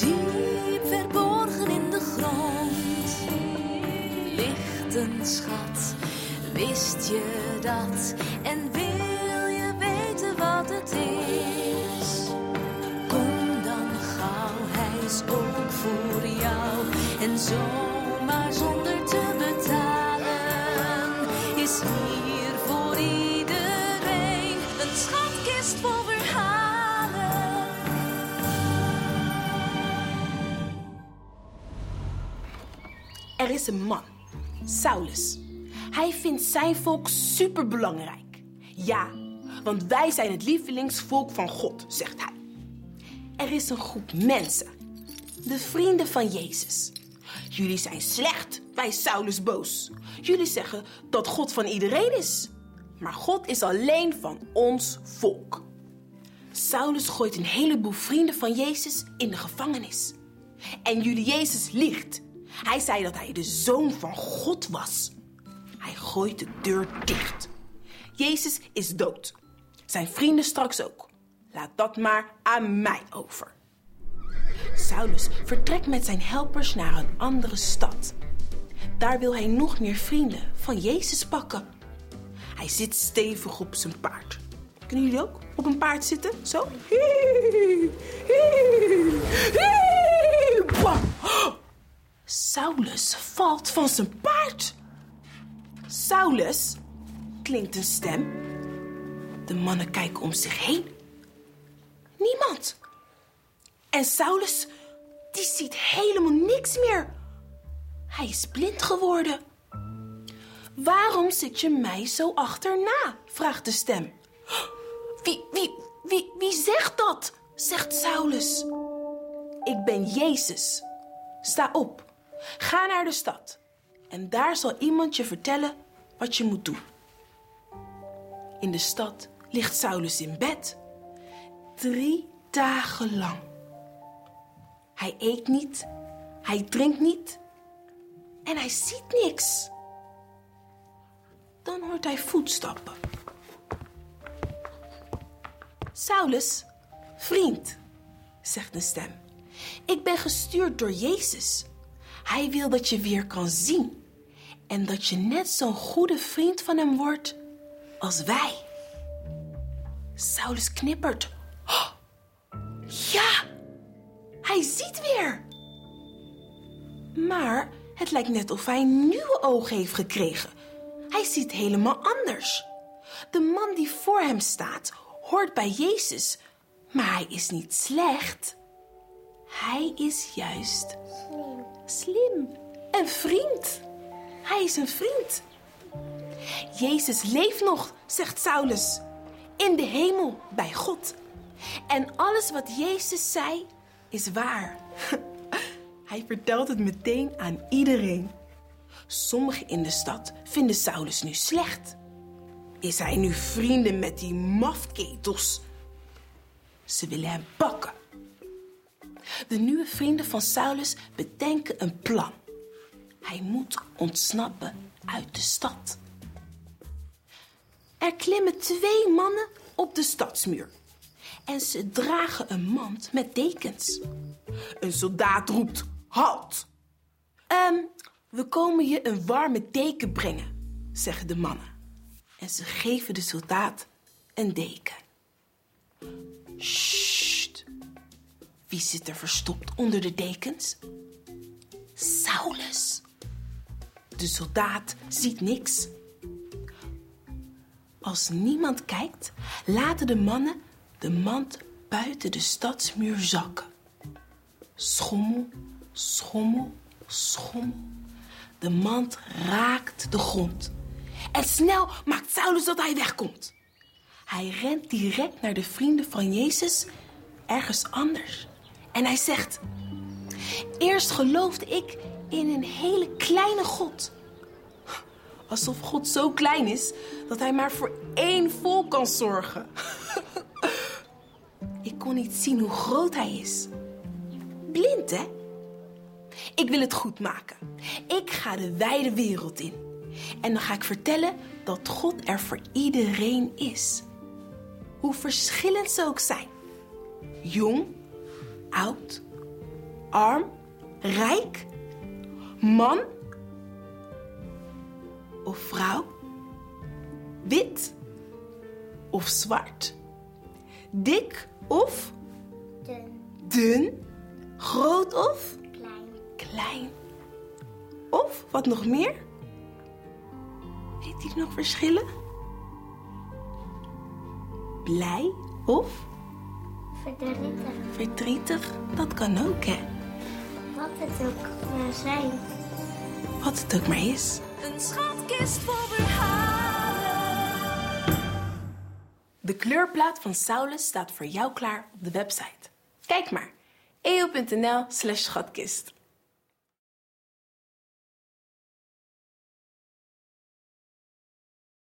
Diep verborgen in de grond ligt een schat. Wist je dat? En wil je weten wat het is? Kom dan gauw, hij is ook voor jou. En zomaar zonder te betalen is hier Er is een man, Saulus. Hij vindt zijn volk superbelangrijk. Ja, want wij zijn het lievelingsvolk van God, zegt hij. Er is een groep mensen, de vrienden van Jezus. Jullie zijn slecht, wij Saulus boos. Jullie zeggen dat God van iedereen is. Maar God is alleen van ons volk. Saulus gooit een heleboel vrienden van Jezus in de gevangenis. En jullie Jezus liegt. Hij zei dat hij de zoon van God was. Hij gooit de deur dicht. Jezus is dood. Zijn vrienden straks ook. Laat dat maar aan mij over. Saulus vertrekt met zijn helpers naar een andere stad. Daar wil hij nog meer vrienden van Jezus pakken. Hij zit stevig op zijn paard. Kunnen jullie ook op een paard zitten? Zo? Bam! Saulus valt van zijn paard. Saulus, klinkt een stem. De mannen kijken om zich heen. Niemand. En Saulus, die ziet helemaal niks meer. Hij is blind geworden. Waarom zit je mij zo achterna? vraagt de stem. Wie, wie, wie, wie zegt dat? zegt Saulus. Ik ben Jezus. Sta op. Ga naar de stad. En daar zal iemand je vertellen wat je moet doen. In de stad ligt Saulus in bed. Drie dagen lang. Hij eet niet, hij drinkt niet en hij ziet niks. Dan hoort hij voetstappen. Saulus, vriend, zegt een stem. Ik ben gestuurd door Jezus. Hij wil dat je weer kan zien en dat je net zo'n goede vriend van hem wordt als wij. Saulus knippert. Oh, ja, hij ziet weer. Maar het lijkt net of hij nieuwe ogen heeft gekregen. Hij ziet helemaal anders. De man die voor hem staat hoort bij Jezus, maar hij is niet slecht. Hij is juist slim. Slim. Een vriend. Hij is een vriend. Jezus leeft nog, zegt Saulus. In de hemel, bij God. En alles wat Jezus zei, is waar. Hij vertelt het meteen aan iedereen. Sommigen in de stad vinden Saulus nu slecht. Is hij nu vrienden met die mafketels? Ze willen hem pakken. De nieuwe vrienden van Saulus bedenken een plan. Hij moet ontsnappen uit de stad. Er klimmen twee mannen op de stadsmuur. En ze dragen een mand met dekens. Een soldaat roept: Halt! Ehm, we komen je een warme deken brengen, zeggen de mannen. En ze geven de soldaat een deken. Sst! Wie zit er verstopt onder de dekens? Saulus. De soldaat ziet niks. Als niemand kijkt, laten de mannen de mand buiten de stadsmuur zakken. Schommel, schommel, schommel. De mand raakt de grond. En snel maakt Saulus dat hij wegkomt. Hij rent direct naar de vrienden van Jezus ergens anders. En hij zegt: Eerst geloofde ik in een hele kleine God. Alsof God zo klein is dat hij maar voor één volk kan zorgen. ik kon niet zien hoe groot hij is. Blind, hè? Ik wil het goed maken. Ik ga de wijde wereld in. En dan ga ik vertellen dat God er voor iedereen is. Hoe verschillend ze ook zijn. Jong, oud, arm, rijk, man of vrouw, wit of zwart, dik of Dun. dun, groot of Klein. klein. Of wat nog meer? Weet u nog verschillen? Blij of Verdrietig. verdrietig? Dat kan ook, hè? Wat het ook maar zijn. Wat het ook maar is. Een schatkist vol verhalen. De kleurplaat van Saulus staat voor jou klaar op de website. Kijk maar. eo.nl slash schatkist.